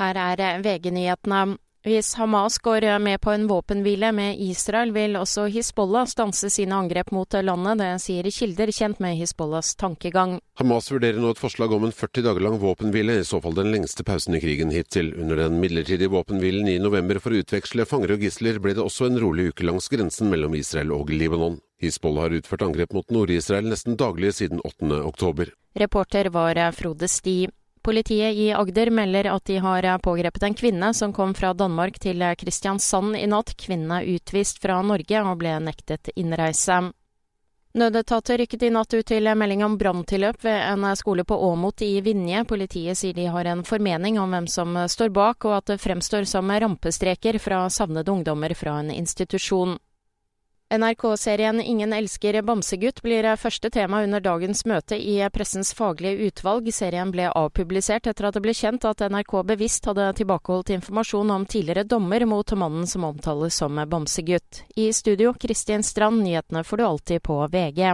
Her er VG-nyhetene. Hvis Hamas går med på en våpenhvile med Israel, vil også Hizbollah stanse sine angrep mot landet. Det sier kilder kjent med Hizbollahs tankegang. Hamas vurderer nå et forslag om en 40 dager lang våpenhvile, i så fall den lengste pausen i krigen hittil. Under den midlertidige våpenhvilen i november for å utveksle fanger og gisler, ble det også en rolig uke langs grensen mellom Israel og Libanon. Hizbollah har utført angrep mot Nord-Israel nesten daglig siden 8. oktober. Reporter var Frode Sti. Politiet i Agder melder at de har pågrepet en kvinne som kom fra Danmark til Kristiansand i natt. Kvinnen er utvist fra Norge og ble nektet innreise. Nødetater rykket i natt ut til melding om branntilløp ved en skole på Åmot i Vinje. Politiet sier de har en formening om hvem som står bak, og at det fremstår som rampestreker fra savnede ungdommer fra en institusjon. NRK-serien Ingen elsker bamsegutt blir første tema under dagens møte i Pressens faglige utvalg. Serien ble avpublisert etter at det ble kjent at NRK bevisst hadde tilbakeholdt informasjon om tidligere dommer mot mannen som omtales som bamsegutt. I studio, Kristin Strand, nyhetene får du alltid på VG.